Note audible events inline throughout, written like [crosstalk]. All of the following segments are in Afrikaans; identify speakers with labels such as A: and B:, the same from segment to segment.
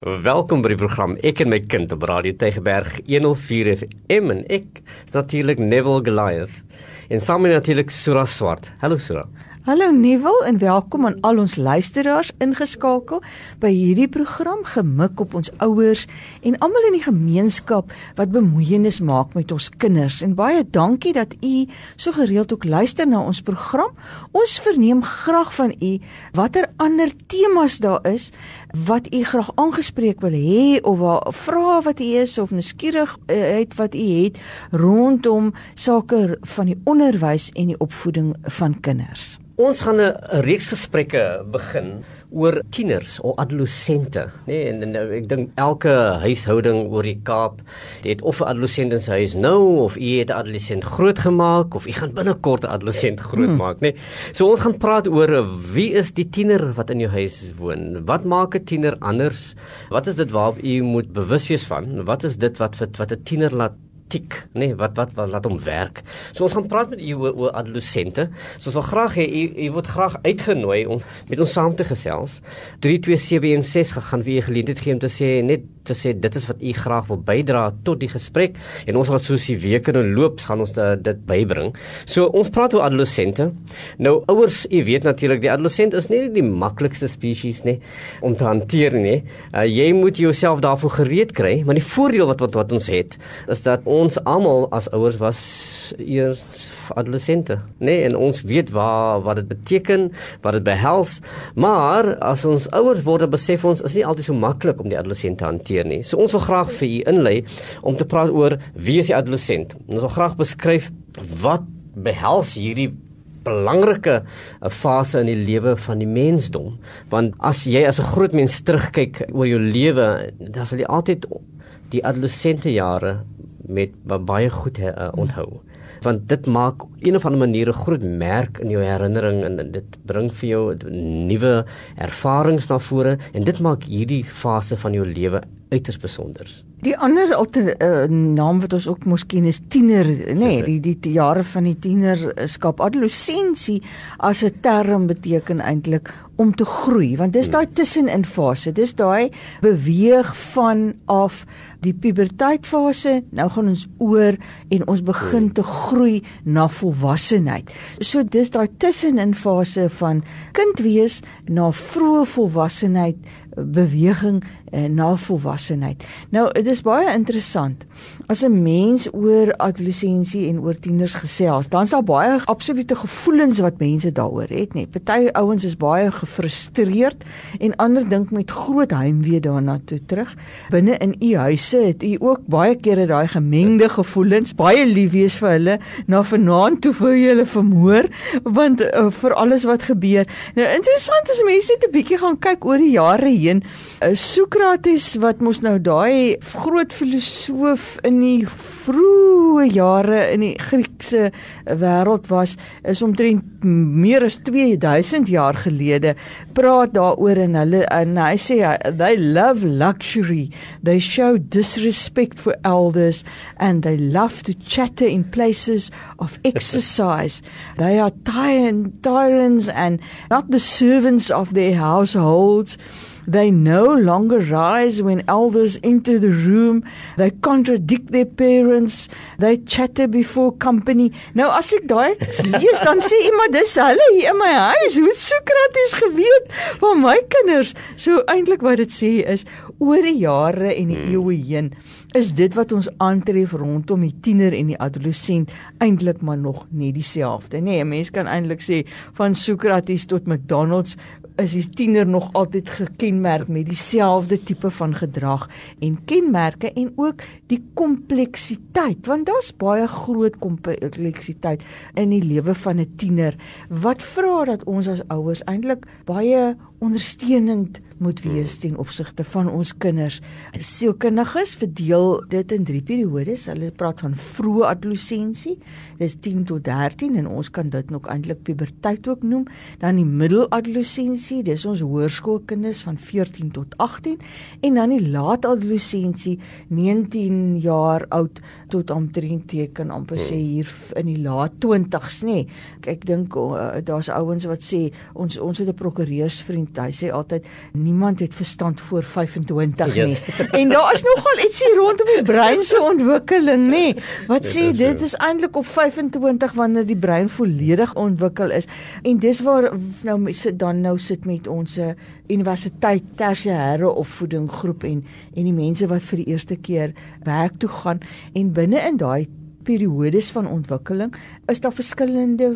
A: Welkom by die program Ek en my kind op Radio Tygerberg 104 FM en ek is natuurlik Neville Goliath en saam met natuurlik Sura Swart. Hallo Sura.
B: Hallo Neville en welkom aan al ons luisteraars ingeskakel by hierdie program gemik op ons ouers en almal in die gemeenskap wat bemoeienis maak met ons kinders. En baie dankie dat u so gereeld ook luister na ons program. Ons verneem graag van u watter ander temas daar is wat u graag aangespreek wil hê of vra wat u is of nuuskierigheid wat u het rondom sake van die onderwys en die opvoeding van kinders.
A: Ons gaan 'n reeks gesprekke begin oor tieners of adolessente, nê? Nee, en, en ek dink elke huishouding oor die Kaap het of 'n adolessent in sy huis nou of u het 'n adolessent grootgemaak of u gaan binnekort 'n adolessent grootmaak, nê? Nee. So ons gaan praat oor wie is die tiener wat in jou huis woon? Wat maak 'n tiener anders? Wat is dit waarop u moet bewus wees van? Wat is dit wat wat 'n tiener laat tik, nê, nee, wat, wat wat laat hom werk. So ons gaan praat met u oor, oor adolessente. So ons wil graag hê u u word graag uitgenooi om met ons saam te gesels. 32716 gaan vir u geleentheid gee om te sê net te sê dit is wat u graag wil bydra tot die gesprek en ons gaan soos die weke nou loop gaan ons dit bybring. So ons praat oor adolessente. Nou ouers, u weet natuurlik die adolessent is nie die maklikste spesies nie om te hanteer nie. Uh, jy moet jouself daarvoor gereed kry, maar die voordeel wat wat wat ons het is dat ons almal as ouers was eers adolessente? Nee, en ons weet waar wat dit beteken, wat dit behels. Maar as ons ouers word, besef ons is nie altyd so maklik om die adolessente te hanteer nie. So ons wil graag vir u inlei om te praat oor wie is die adolessent. Ons wil graag beskryf wat behels hierdie belangrike eh, fase in die lewe van die mensdom want as jy as 'n groot mens terugkyk oor jou lewe dan sal jy altyd die adolessente jare met baie goed uh, onthou want dit maak een of ander manier 'n groot merk in jou herinnering en dit bring vir jou nuwe ervarings na vore en dit maak hierdie fase van jou lewe uiters besonder.
B: Die ander alter uh, naam wat ons ook mos ken is tiener, nê, nee, die, die die jare van die tienerskap. Adolessensie as 'n term beteken eintlik om te groei, want dis daai tussenin fase. Dis daai beweeg van af die puberteitfase. Nou gaan ons oor en ons begin te groei na volwassenheid. So dis daai tussenin fase van kind wees na vroeë volwassenheid beweging uh, na volwassenheid. Nou dit is baie interessant. As 'n mens oor adolessensie en oor tieners gesels, dan is daar baie absolute gevoelens wat mense daaroor het, nê. Party ouens is baie gefrustreerd en ander dink met groot heimwee daarna toe terug. Binne in u huise het u ook baie kere daai gemengde gevoelens, baie lief wees vir hulle na vanaand toe vir julle vermoor want uh, vir alles wat gebeur. Nou interessant is mense net 'n bietjie gaan kyk oor die jare heen. Uh, Sokrates wat mos nou daai groot filosoof in die vroeë jare in die Griekse wêreld was, is omtrent meer as 2000 jaar gelede praat daaroor en hulle en hy sê they love luxury, they show disrespect for elders and they love to chatter in places of exercise. [laughs] they are tyrants and not the servants of their households. They no longer rise when elders enter the room. They contradict their parents. They chatter before company. Nou as ek daai lees dan sê iemand dis hulle hier in my huis. Hoe Sokrates geweet van my kinders? So eintlik wat dit sê is oor die jare en die hmm. eeue heen is dit wat ons aantref rondom die tiener en die adolessent eintlik maar nog nie dieselfde nie. 'n Mens kan eintlik sê van Sokrates tot McDonald's is die tiener nog altyd gekenmerk met dieselfde tipe van gedrag en kenmerke en ook die kompleksiteit want daar's baie groot kompleksiteit in die lewe van 'n tiener. Wat vra dat ons as ouers eintlik baie ondersteunend moet wees ten opsigte van ons kinders. Sielkundiges verdeel dit in drie periodes. Hulle praat van vroeë adolessensie, dis 10 tot 13 en ons kan dit nog eintlik puberteit ook noem. Dan die middeladolessensie, dis ons hoërskoolkinders van 14 tot 18 en dan die laatadolessensie, 19 jaar oud tot omtrent teken amper sê hmm. hier in die laat 20s, nê. Nee. Ek dink uh, daar's ouens wat sê ons ons het 'n prokureursvriend want hy sê altyd niemand het verstand voor 25 nie. Yes. en daar is nogal ietsie rondom die brein se ontwikkeling, nê? Wat sê is dit is eintlik op 25 wanneer die brein volledig ontwikkel is. En dis waar nou sit dan nou sit met ons eh, universiteit tersiêre opvoeding groep en en die mense wat vir die eerste keer werk toe gaan en binne in daai periodes van ontwikkeling is daar verskillende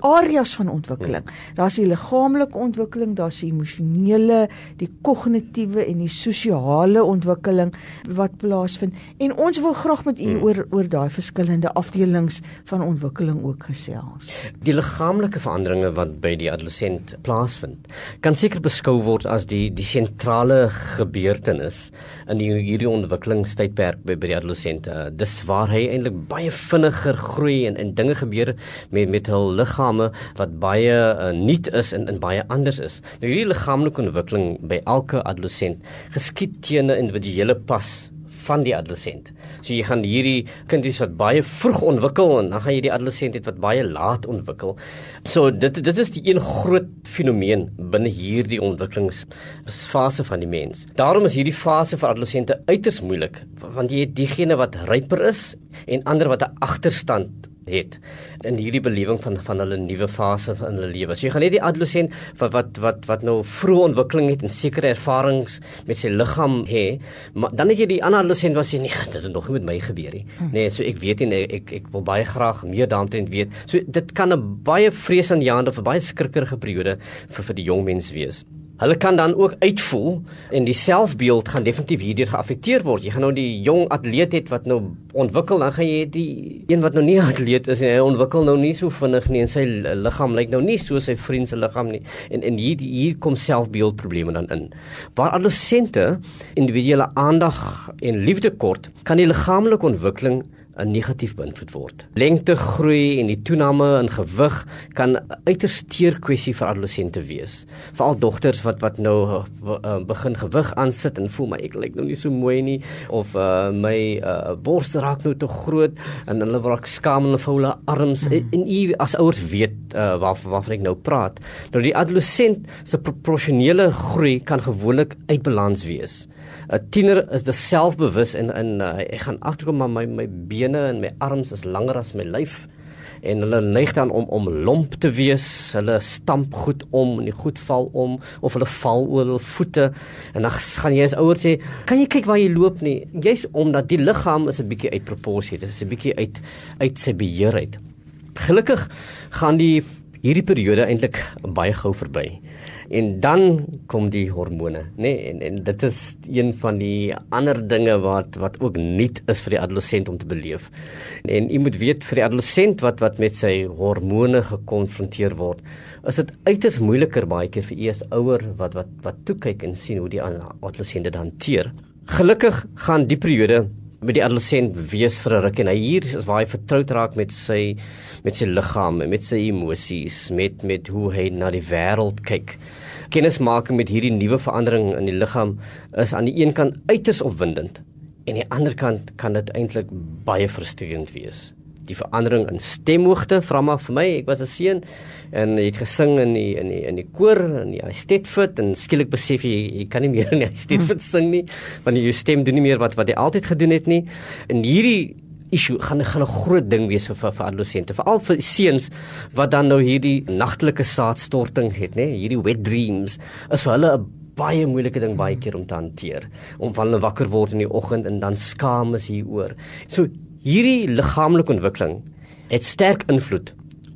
B: areas van ontwikkeling. Daar's die liggaamlike ontwikkeling, daar's die emosionele, die kognitiewe en die sosiale ontwikkeling wat plaasvind. En ons wil graag met u hmm. oor oor daai verskillende afdelings van ontwikkeling ook gesels.
A: Die liggaamlike veranderinge wat by die adolescent plaasvind, kan seker beskou word as die die sentrale gebeurtenis in die hierdie ontwikkelingstydperk by by die adolescente. Dis waar hy eintlik baie vinniger groei en en dinge gebeur met met hul liggame wat baie uh, nuut is en en baie anders is. Nou hierdie liggaamlike ontwikkeling by elke adolescent geskied teen 'n individuele pas van die adolescent. So jy gaan hierdie kinders wat baie vroeg ontwikkel en dan gaan jy die adolescent het wat baie laat ontwikkel. So dit dit is die een groot fenomeen binne hierdie ontwikkelingsfase van die mens. Daarom is hierdie fase vir adolessente uiters moeilik want jy het diegene wat ryper is en ander wat 'n agterstand het in hierdie belewing van van hulle nuwe fase van hulle lewe. So jy gaan net die adolescent wat wat wat wat nou vroeë ontwikkeling het en sekere ervarings met sy liggaam hê, maar dan het jy die ander adolescent wat sê nee, dit het nog nie met my gebeur nie. Hm. Nee, so ek weet nie ek ek wil baie graag meer daaroor weet. So dit kan 'n baie vreesaanjaende of 'n baie skrikkerige periode vir vir die jong mens wees. Hulle kan dan ook uitvoel en die selfbeeld gaan definitief hierdeur geaffekteer word. Jy gaan nou die jong atleet het wat nou ontwikkel, dan gaan jy die een wat nou nie [laughs] atleet is en hy ontwikkel nou nie so vinnig nie en sy liggaam lyk nou nie soos sy vriend se liggaam nie. En en hier hier kom selfbeeldprobleme dan in. Waar adolessente individuele aandag en liefde kort, kan die liggaamlike ontwikkeling 'n negatief beïnvloed word. Lengte groei en die toename in gewig kan 'n uiters teer kwessie vir adolessente wees. Veral dogters wat wat nou uh, begin gewig aansit en voel my ek lyk nou nie so mooi nie of uh, my uh, bors raak nou te groot en hulle raak skaam en hulle hulle arms mm. en u as ouers weet uh, waar waarvan ek nou praat. Nou die adolessent se proporsionele groei kan gewoonlik uit balans wees. 'n tiener is dit selfbewus en in uh, ek gaan agterkom maar my my bene en my arms is langer as my lyf en hulle neig dan om om lomp te wees. Hulle stamp goed om en die goed val om of hulle val oor hul voete en dan gaan jy as ouer sê, "Kan jy kyk waar jy loop nie?" Jy's omdat die liggaam is 'n bietjie uit proporsie. Dit is 'n bietjie uit uit sy beheer uit. Gelukkig gaan die hierdie periode eintlik baie gou verby en dan kom die hormone nê nee, en en dit is een van die ander dinge wat wat ook nuut is vir die adolescent om te beleef. En jy moet weet vir die adolescent wat wat met sy hormone gekonfronteer word is dit uiters moeiliker baie keer vir eers ouer wat wat wat toe kyk en sien hoe die adolescent dit hanteer. Gelukkig gaan die periode met die adolescent wees vir 'n ruk en hy hier is waar hy vertroud raak met sy met sy liggaam en met sy emosies, met met hoe hy na die wêreld kyk. Kennismaking met hierdie nuwe verandering in die liggaam is aan die een kant uiters opwindend en aan die ander kant kan dit eintlik baie frustrerend wees. Die verandering in stemhoogte, vra maar vir my, ek was 'n seun en jy het gesing in die in die in die koor en jy steed fit en skielik besef jy jy kan nie meer in die steed fit sing nie want jou stem doen nie meer wat wat jy altyd gedoen het nie. En hierdie issue gaan gaan 'n groot ding wees vir vir adolessente veral vir seuns wat dan nou hierdie nagtelike saadstorting het nê. Hierdie wet dreams is vir hulle 'n baie moeilike ding baie keer om te hanteer. Om van hulle wakker word in die oggend en dan skaam is hieroor so hierdie liggaamlike ontwikkeling het sterk invloed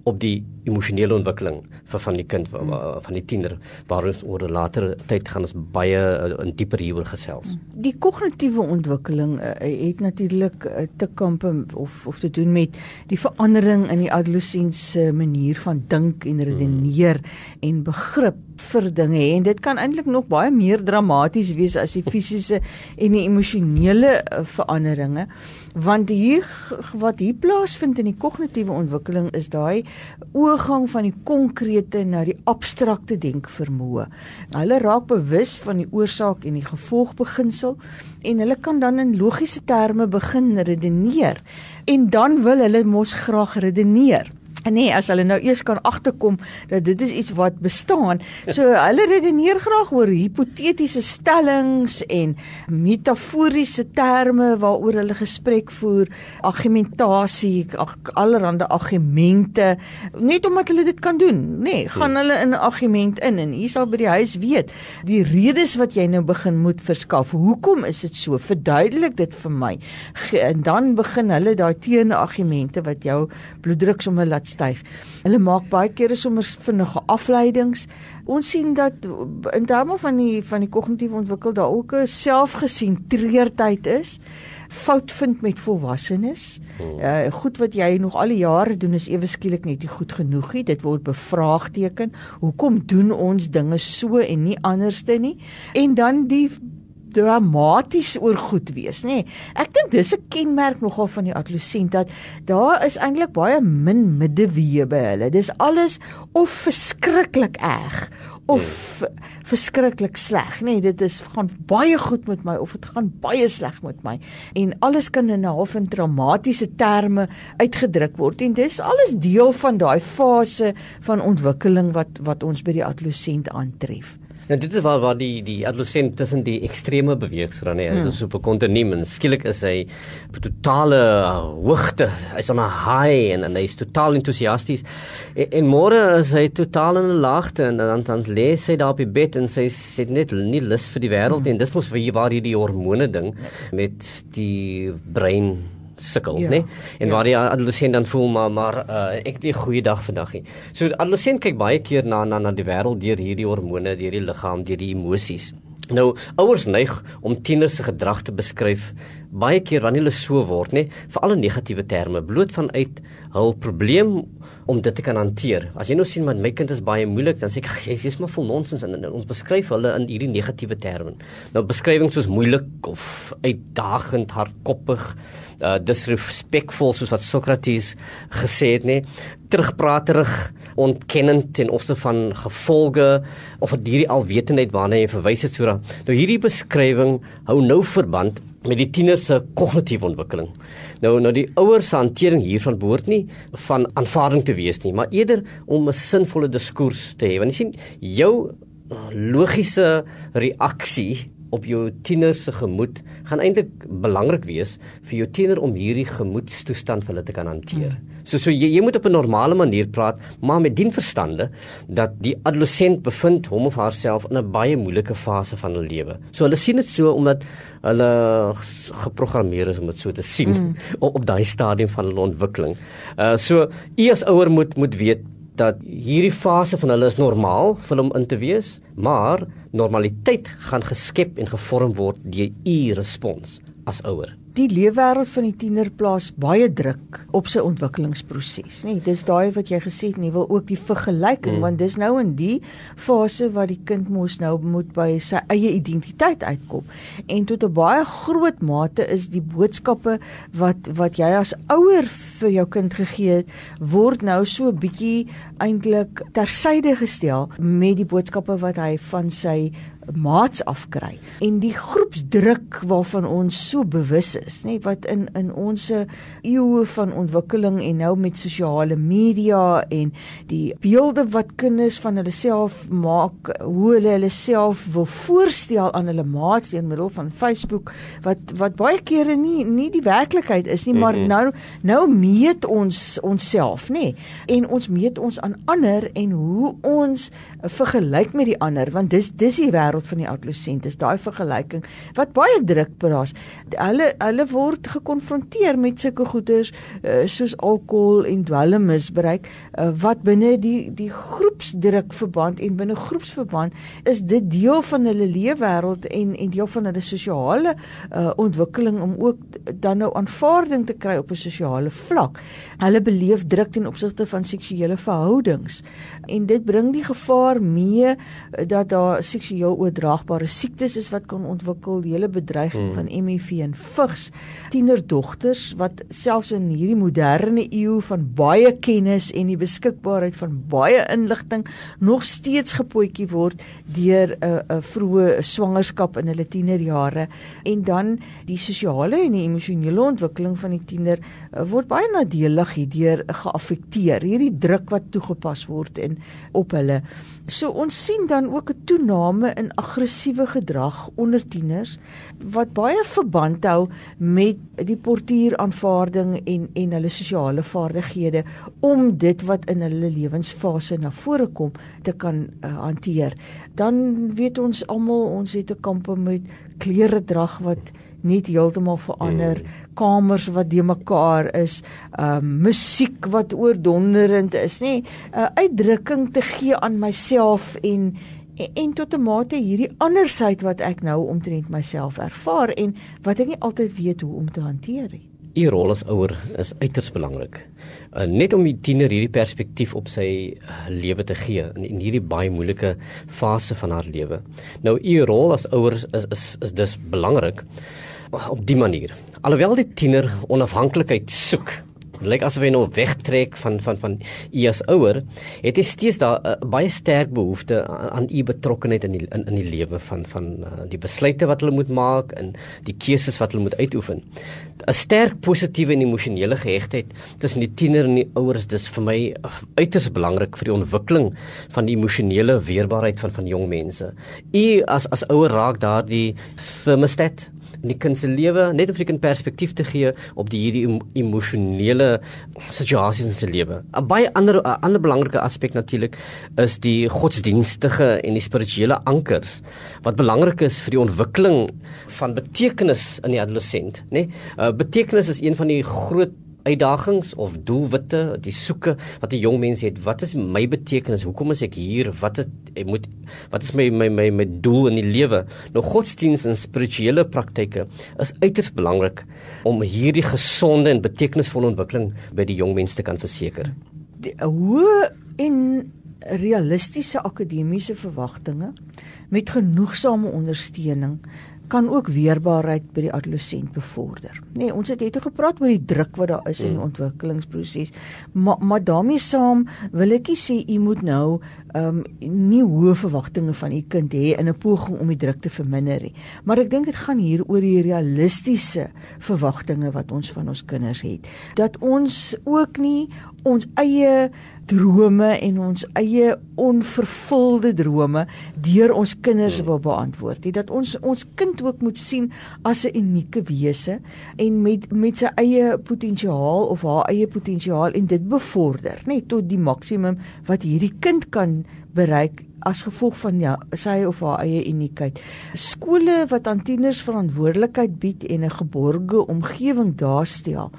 A: op die emosionele ontwikkeling van van die kind van, hmm. van die tiener waar ons oor 'n later tyd gaan ons baie uh, in dieper hieroor gesels.
B: Hmm. Die kognitiewe ontwikkeling uh, het natuurlik uh, te kamp of of te doen met die verandering in die adolessens se manier van dink en redeneer hmm. en begrip vir dinge en dit kan eintlik nog baie meer dramaties wees as die fisiese en die emosionele veranderinge want hier wat hier plaasvind in die kognitiewe ontwikkeling is daai oorgang van die konkrete na die abstrakte denkvermoë. Hulle raak bewus van die oorsaak en die gevolgbeginsel en hulle kan dan in logiese terme begin redeneer en dan wil hulle mos graag redeneer. Nee, as hulle nou eers kan agterkom dat dit is iets wat bestaan. So [laughs] hulle redeneer graag oor hipotetiese stellings en metaforiese terme waaroor hulle gesprek voer, argumentasie, allerlei argumente, net omdat hulle dit kan doen. Nee, gaan hulle in 'n argument in en hier sal by die huis weet die redes wat jy nou begin moet verskaf. Hoekom is dit so? Verduidelik dit vir my. En dan begin hulle daai teenargumente wat jou bloeddruk sommer laat styg. Hulle maak baie kere sommer vinnige afleidings. Ons sien dat in terme van die van die kognitiewe ontwikkel daar ook 'n selfgesentreerdheid is. Fout vind met volwassenes. Uh goed wat jy nog al die jare doen is ewe skielik net nie goed genoeg nie. Dit word bevraagteken. Hoekom doen ons dinge so en nie anderste nie? En dan die dramaties oor goed wees, nê. Nee, ek dink dis 'n kenmerk nogal van die adolescent dat daar is eintlik baie min middeweë by hulle. Dis alles of verskriklik erg of nee. verskriklik sleg, nê. Nee, dit is gaan baie goed met my of dit gaan baie sleg met my. En alles kan in 'n half in dramatiese terme uitgedruk word en dis alles deel van daai fase van ontwikkeling wat wat ons by die adolescent aantref.
A: Nou dit is waar waar die die adolescent tussen die extreme beweeg so dan hy is op 'n kontinuum skielik is hy op totale hoogte. Hy's on 'n high en en hy's totaal entoesiasties en, en môre is hy totaal in 'n laagte en dan dan lê hy daar op die bed en sy sê net nie lus vir die wêreld hmm. en dis mos vir waar hierdie hormone ding met die brein sukkel, ja, né? En ja. waar die adolescent dan voel maar maar uh, ek het 'n goeie dag vandag nie. So adolescent kyk baie keer na na na die wêreld deur hierdie hormone, deur die liggaam, deur die emosies. Nou ouers neig om tieners se gedrag te beskryf baie keer wanneer hulle so word, nê, veral in negatiewe terme, bloot vanuit hul probleem om dit te kan hanteer. As jy nou sien maar my kind is baie moeilik, dan sê ek jy is maar vol nonsens en, en ons beskryf hulle in hierdie negatiewe terme. Nou beskrywings soos moeilik of uitdagend, hardkoppig, uh, disrespectful soos wat Sokrates gesê het, nê, terugpraterig, ontkennend ten opsigte van gevolge of hierdie alwetendheid waarna jy verwys het, so. Nou hierdie beskrywing hou nou verband met die tiener se kognitiewe ontwikkeling. Nou nou die ouers se hantering hiervan behoort nie van aanvaarding te wees nie, maar eerder om 'n sinvolle diskurs te hê. Want jy sien jou logiese reaksie op jou tiener se gemoed gaan eintlik belangrik wees vir jou tiener om hierdie gemoedstoestand vir hulle te kan hanteer. Hmm. So so jy, jy moet op 'n normale manier praat, maar met dien verstande dat die adolescent bevind hom of haarself in 'n baie moeilike fase van hul lewe. So hulle sien dit so omdat hulle geprogrammeer is om dit so te sien hmm. [laughs] op, op daai stadium van hulle ontwikkeling. Uh so u as ouer moet moet weet dat hierdie fase van hulle is normaal vir hom in te wees, maar normaliteit gaan geskep en gevorm word deur u respons as ouer
B: die leefwêreld van die tiener plaas baie druk op sy ontwikkelingsproses, nê. Nee, dis daai wat jy gesê het, nie wil ook die vergelyking mm. want dis nou in die fase wat die kind mos nou moet by sy eie identiteit uitkom. En tot 'n baie groot mate is die boodskappe wat wat jy as ouer vir jou kind gegee het, word nou so bietjie eintlik tersyde gestel met die boodskappe wat hy van sy maats afkry en die groepsdruk waarvan ons so bewus is nê wat in in ons eeue van ontwikkeling en nou met sosiale media en die beelde wat kinders van hulle self maak hoe hulle hulle self wil voorstel aan hulle maats in middel van Facebook wat wat baie kere nie nie die werklikheid is nie maar mm -hmm. nou nou meet ons onsself nê en ons meet ons aan ander en hoe ons vergelyk met die ander want dis dis die wêreld wêreld van die adolescent is daai vergelyking wat baie druk plaas. Hulle hulle word gekonfronteer met sulke goeders uh, soos alkohol en dwelmmisbruik uh, wat binne die die groepsdruk verband en binne groepsverband is dit deel van hulle leefwêreld en en deel van hulle sosiale uh, ontwikkeling om ook dan nou aanvaarding te kry op 'n sosiale vlak. Hulle beleef druk ten opsigte van seksuele verhoudings en dit bring die gevaar mee dat daar seksueel oordraagbare siektes is wat kan ontwikkel, die hele bedreiging hmm. van HIV en vigs. Tienerdogters wat selfs in hierdie moderne eeu van baie kennis en die beskikbaarheid van baie inligting nog steeds gepootjie word deur 'n uh, 'n uh, vroeë swangerskap in hulle tienerjare en dan die sosiale en die emosionele ontwikkeling van die tiener uh, word baie nadelig hierdeur geaffekteer. Hierdie druk wat toegepas word en op hulle. So ons sien dan ook 'n toename in aggressiewe gedrag onder tieners wat baie verband hou met die portuuraanvaarding en en hulle sosiale vaardighede om dit wat in hulle lewensfase na vore kom te kan uh, hanteer. Dan weet ons almal ons het 'n kampe met klere drag wat net heeltemal verander, mm. kamers wat de mekaar is, uh musiek wat oordonderend is, nê, 'n uh, uitdrukking te gee aan myself en en, en tot 'n mate hierdie andersheid wat ek nou omtrent myself ervaar en wat ek nie altyd weet hoe om te hanteer nie.
A: U rol as ouer is uiters belangrik. Uh, net om die tiener hierdie perspektief op sy uh, lewe te gee in, in hierdie baie moeilike fase van haar lewe. Nou u rol as ouers is is is dus belangrik op die manier. Alhoewel die tiener onafhanklikheid soek, lyk asof hy nou wegtrek van van van u as ouer, het hy steeds daar 'n uh, eh, baie sterk behoefte aan u betrokkeheid in die in, in die lewe van van uh, die besluite wat hulle moet maak en die keuses wat hulle moet uitoefen. 'n Sterk positiewe en emosionele gehegtheid tussen die tiener en die ouers dis vir my uh, uiters belangrik vir die ontwikkeling van die emosionele weerbaarheid van van jong mense. U as as ouer raak daardie thermostat in die kind se lewe net om vir die kind perspektief te gee op die hierdie emosionele situasies in sy lewe. 'n Baie ander 'n ander belangrike aspek natuurlik is die godsdienstige en die spirituele ankers wat belangrik is vir die ontwikkeling van betekenis in die adolessent, nê? Nee? Uh, betekenis is een van die groot uitdagings of doelwitte, die soeke wat 'n jong mens het. Wat is my betekenis? Hoekom is ek hier? Wat het ek moet wat is my my my my doel in die lewe? Nou godsdiens en spirituele praktyke is uiters belangrik om hierdie gesonde en betekenisvolle ontwikkeling by die jong mens te kan verseker.
B: Die hoe en realistiese akademiese verwagtinge met genoegsame ondersteuning kan ook weerbaarheid by die adolessent bevorder. Nee, ons het net gepraat oor die druk wat daar is in die mm. ontwikkelingsproses. Maar maar daarmee saam wil ek sê u moet nou um, nie hoë verwagtinge van u kind hê in 'n poging om die druk te verminder nie. Maar ek dink dit gaan hier oor die realistiese verwagtinge wat ons van ons kinders het. Dat ons ook nie ons eie drome en ons eie onvervulde drome deur ons kinders wil beantwoord. Dit dat ons ons kind ook moet sien as 'n unieke wese en met met sy eie potensiaal of haar eie potensiaal en dit bevorder, net tot die maksimum wat hierdie kind kan bereik as gevolg van ja, sy of haar eie uniekheid. Skole wat aan tieners verantwoordelikheid bied en 'n geborge omgewing daarstel,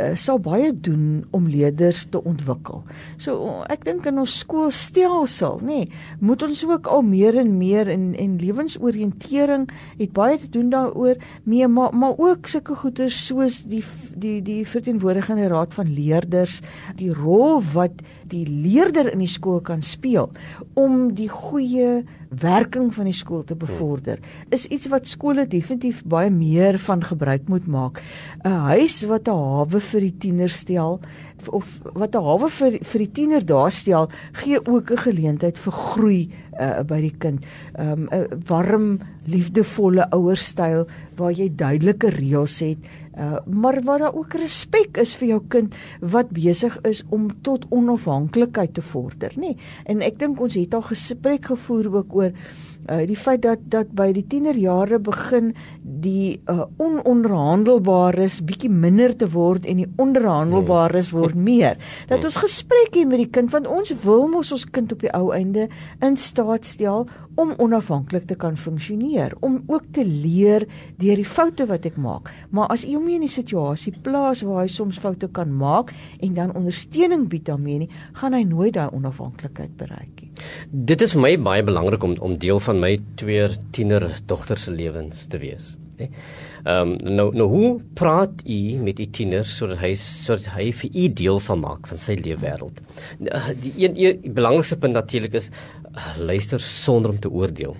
B: uh, sal baie doen om leerders te ontwikkel. So ek dink in ons skoolstelsel, nê, nee, moet ons ook al meer en meer in en lewensoriëntering het baie te doen daaroor, mee maar maar ook sulke goeders soos die die die verteenwoordigende raad van leerders, die rol wat die leerder in die skool kan speel om die goeie werking van die skool te bevorder is iets wat skole definitief baie meer van gebruik moet maak. 'n Huis wat 'n hawe vir die tiener stel of wat 'n hawe vir vir die tiener daar stel, gee ook 'n geleentheid vir groei uh, by die kind. um, 'n warm, liefdevolle ouerstyl waar jy duidelike reëls het, uh, maar waar daar ook respek is vir jou kind wat besig is om tot onafhanklikheid te vorder, nê? Nee. En ek dink ons het al gesprek gevoer ook oor over uh, die feit dat dat by die tienerjare begin die uh, ononderhandelbares bietjie minder te word en die onderhandelbares word meer. [laughs] Dat ons gesprek hê met die kind want ons wil mos ons kind op die ou einde in staat stel om onafhanklik te kan funksioneer, om ook te leer deur die foute wat ek maak. Maar as jy hom in 'n situasie plaas waar hy soms foute kan maak en dan ondersteuning bied daarmee nie, gaan hy nooit daai onafhanklikheid bereik nie.
A: Dit is vir my baie belangrik om om deel van my twee tiener dogters se lewens te wees, nê. Ehm um, nou nou hoe praat u met u tieners sodat hy sodat hy vir u deel sal maak van sy lewe wêreld. Die een die belangrikste punt natuurlik is luister sonder om te oordeel.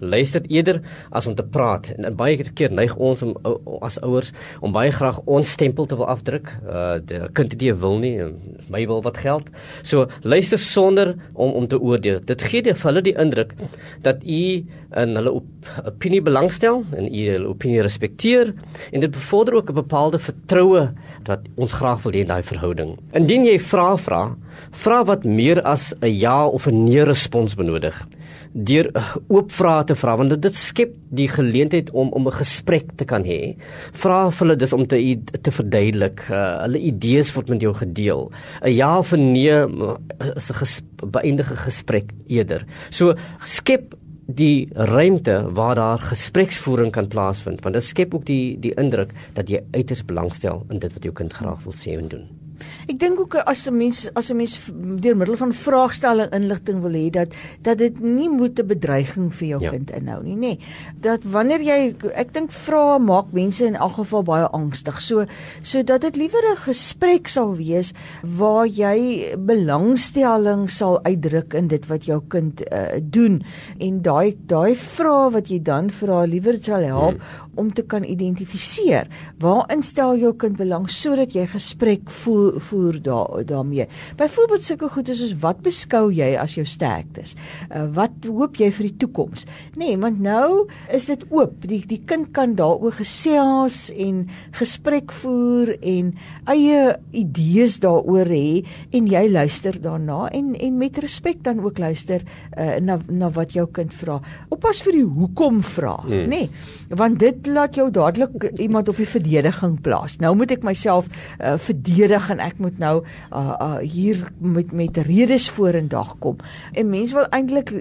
A: Luister eerder as om te praat. En baie keer neig ons om as ouers om baie graag ons stempel te wil afdruk. Uh die kind het nie wil nie, my wil wat geld. So luister sonder om om te oordeel. Dit gee die hulle die indruk dat u in hulle op, opinie belangstel en u hulle opinie respekteer en dit bevorder ook 'n bepaalde vertroue wat ons graag wil hê in daai verhouding. Indien jy vra vra, vra wat meer as 'n ja of 'n nee respons benodig deur oop vrae te vra want dit skep die geleentheid om om 'n gesprek te kan hê. Vra vir hulle dis om te te verduidelik. Uh, hulle idees word met jou gedeel. 'n Ja of nee is 'n ges, beëindige gesprek eerder. So skep die ruimte waar daar gespreksvoering kan plaasvind want dit skep ook die die indruk dat jy uiters belangstel in dit wat jou kind graag wil sê en doen.
B: Ek dink ook as 'n mens as 'n mens deur middel van vraagstelling inligting wil hê dat dat dit nie moet 'n bedreiging vir jou ja. kind inhou nie, nê. Dat wanneer jy ek dink vra maak mense in elk geval baie angstig. So so dat dit liewer 'n gesprek sal wees waar jy belangstelling sal uitdruk in dit wat jou kind uh, doen en daai daai vrae wat jy dan vra liewer sal help hmm. om te kan identifiseer waarin stel jou kind belang sodat jy gesprek voel voer daar daarmee. Byvoorbeeld sulke goed is soos wat beskou jy as jou sterktes? Uh, wat hoop jy vir die toekoms? Nê, nee, want nou is dit oop. Die die kind kan daaroor gesels en gesprek voer en eie idees daaroor hê en jy luister daarna en en met respek dan ook luister uh, na na wat jou kind vra. Oppas vir die hoekom vra, hmm. nê? Nee, want dit laat jou dadelik iemand op die verdediging plaas. Nou moet ek myself uh, verdedig en ek moet nou uh, uh, hier met met redes vorendag kom. En mense wil eintlik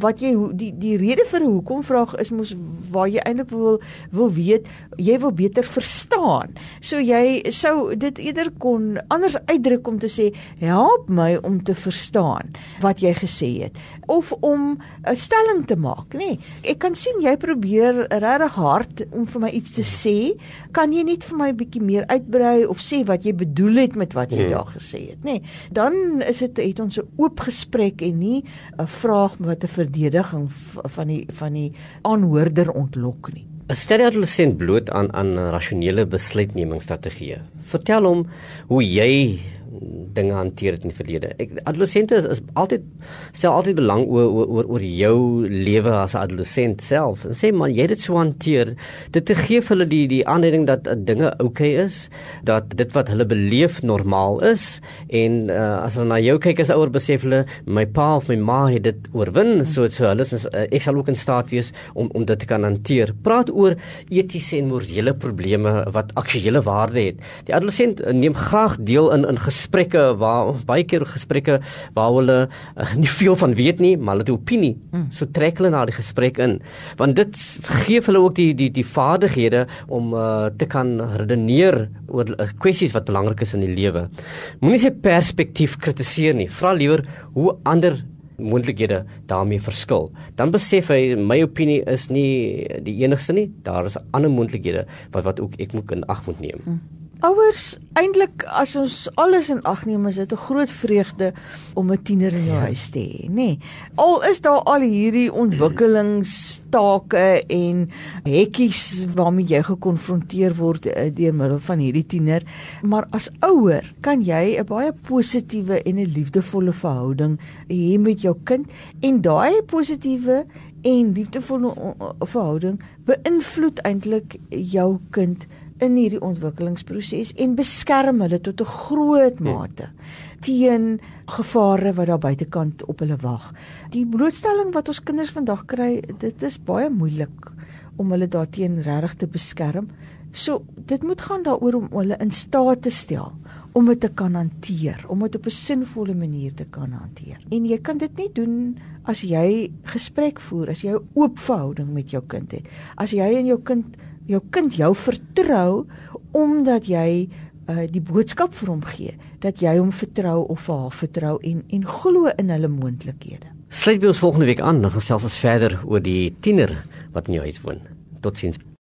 B: wat jy die die rede vir hoekom vraag is mos waar jy eintlik wil wil weet, jy wil beter verstaan. So jy sou dit eerder kon anders uitdruk om te sê help my om te verstaan wat jy gesê het of om 'n stelling te maak, nê. Nee, ek kan sien jy probeer regtig hard om vir my iets te sê. Kan jy net vir my 'n bietjie meer uitbrei of sê wat jy bedoel het met wat jy hmm. daar gesê het, nê. Nee, dan is dit het ons 'n oop gesprek en nie 'n vraag wat 'n verdediging van die van die aanhoorder ontlok nie.
A: 'n Sterre adolescent bloot aan aan rasionele besluitnemingsstrategieë. Vertel hom hoe jy dinge hanteer het in die verlede. Ek adolessente is, is altyd stel altyd belang oor oor oor jou lewe as 'n adolessent self. En sê man, jy het dit so hanteer. Dit te gee vir hulle die die aanleiding dat dinge oukei okay is, dat dit wat hulle beleef normaal is en uh, as hulle na jou kyk as ouer besef hulle my pa of my ma het dit oorwin, so so hulle is uh, ek sal ook in staat wees om om dit te kan hanteer. Praat oor etiese en morele probleme wat aktuele waarde het. Die adolessent uh, neem graag deel in in gesprekke waar baie keer gesprekke waar hulle uh, nie veel van weet nie, maar hulle het 'n opinie. Hmm. So trek hulle na die gesprek in. Want dit gee hulle ook die die die vaardighede om uh, te kan redeneer oor uh, kwessies wat belangrik is in die lewe. Moenie se perspektief kritiseer nie. Vra liewer hoe ander moontlikhede daarmee verskil. Dan besef hy my opinie is nie die enigste nie. Daar is ander moontlikhede wat wat ook ek moet in ag moet neem. Hmm.
B: Ouers, eintlik as ons alles in ag neem, is dit 'n groot vreugde om 'n tiener in jou ja. huis te hê, nê. Nee. Al is daar al hierdie ontwikkelingstake en hekkies waarmee jy gekonfronteer word uh, deur middel van hierdie tiener, maar as ouer kan jy 'n baie positiewe en 'n liefdevolle verhouding hê met jou kind en daai positiewe en liefdevolle verhouding beïnvloed eintlik jou kind in hierdie ontwikkelingsproses en beskerm hulle tot 'n groot hm. mate teen gevare wat daar buitekant op hulle wag. Die blootstelling wat ons kinders vandag kry, dit is baie moeilik om hulle daarteen regtig te beskerm. So dit moet gaan daaroor om hulle in staat te stel om dit te kan hanteer, om dit op 'n sinvolle manier te kan hanteer. En jy kan dit nie doen as jy gesprek voer, as jy 'n oop verhouding met jou kind het. As jy en jou kind jou kind jou vertrou omdat jy uh, die boodskap vir hom gee dat jy hom vertrou of haar vertrou en en glo in hulle moontlikhede.
A: Sluit by ons volgende week aan, dan gesels ons verder oor die tiener wat in jou huis woon. Totsiens.